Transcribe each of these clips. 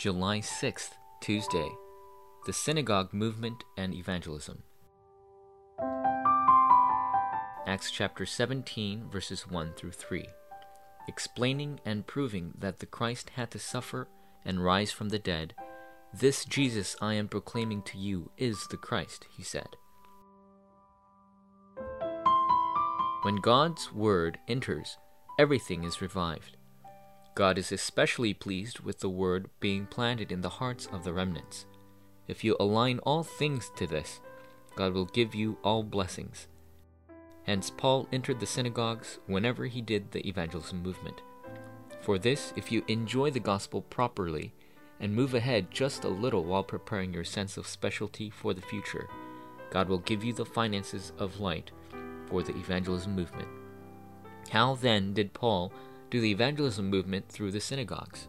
July 6th, Tuesday. The Synagogue Movement and Evangelism. Acts chapter 17, verses 1 through 3. Explaining and proving that the Christ had to suffer and rise from the dead, this Jesus I am proclaiming to you is the Christ, he said. When God's word enters, everything is revived. God is especially pleased with the word being planted in the hearts of the remnants. If you align all things to this, God will give you all blessings. Hence, Paul entered the synagogues whenever he did the evangelism movement. For this, if you enjoy the gospel properly and move ahead just a little while preparing your sense of specialty for the future, God will give you the finances of light for the evangelism movement. How then did Paul do the evangelism movement through the synagogues?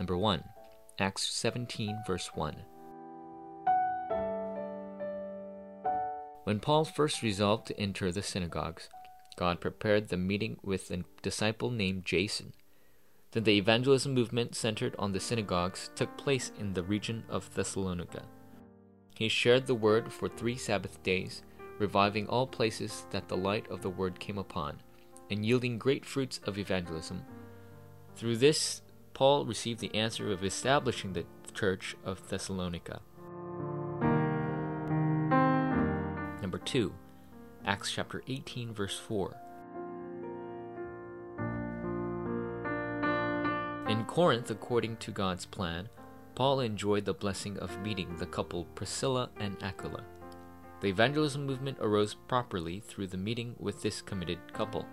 Number 1. Acts 17, verse 1. When Paul first resolved to enter the synagogues, God prepared the meeting with a disciple named Jason. Then the evangelism movement centered on the synagogues took place in the region of Thessalonica. He shared the word for three Sabbath days, reviving all places that the light of the word came upon, and yielding great fruits of evangelism. Through this, Paul received the answer of establishing the church of Thessalonica. Number 2, Acts chapter 18, verse 4. In Corinth, according to God's plan, Paul enjoyed the blessing of meeting the couple Priscilla and Aquila. The evangelism movement arose properly through the meeting with this committed couple.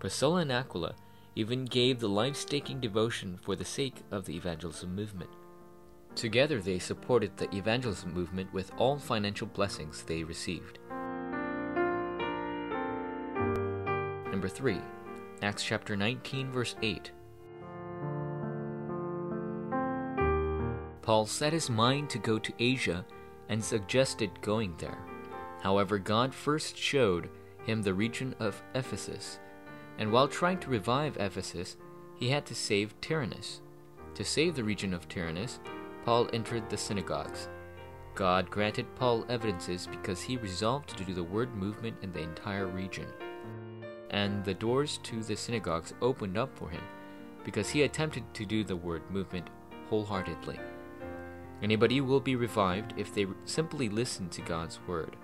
Priscilla and Aquila even gave the life staking devotion for the sake of the evangelism movement. Together, they supported the evangelism movement with all financial blessings they received. Number 3, Acts chapter 19, verse 8. Paul set his mind to go to Asia and suggested going there. However, God first showed him the region of Ephesus, and while trying to revive Ephesus, he had to save Tyrannus. To save the region of Tyrannus, Paul entered the synagogues. God granted Paul evidences because he resolved to do the word movement in the entire region. And the doors to the synagogues opened up for him because he attempted to do the word movement wholeheartedly. Anybody will be revived if they simply listen to God's word.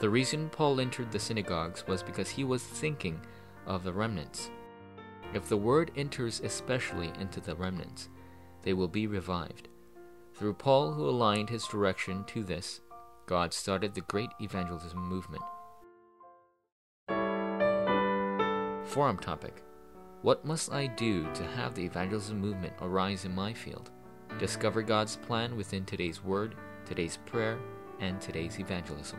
The reason Paul entered the synagogues was because he was thinking of the remnants. If the word enters especially into the remnants, they will be revived. Through Paul, who aligned his direction to this, God started the great evangelism movement. Forum topic What must I do to have the evangelism movement arise in my field? Discover God's plan within today's word, today's prayer, and today's evangelism.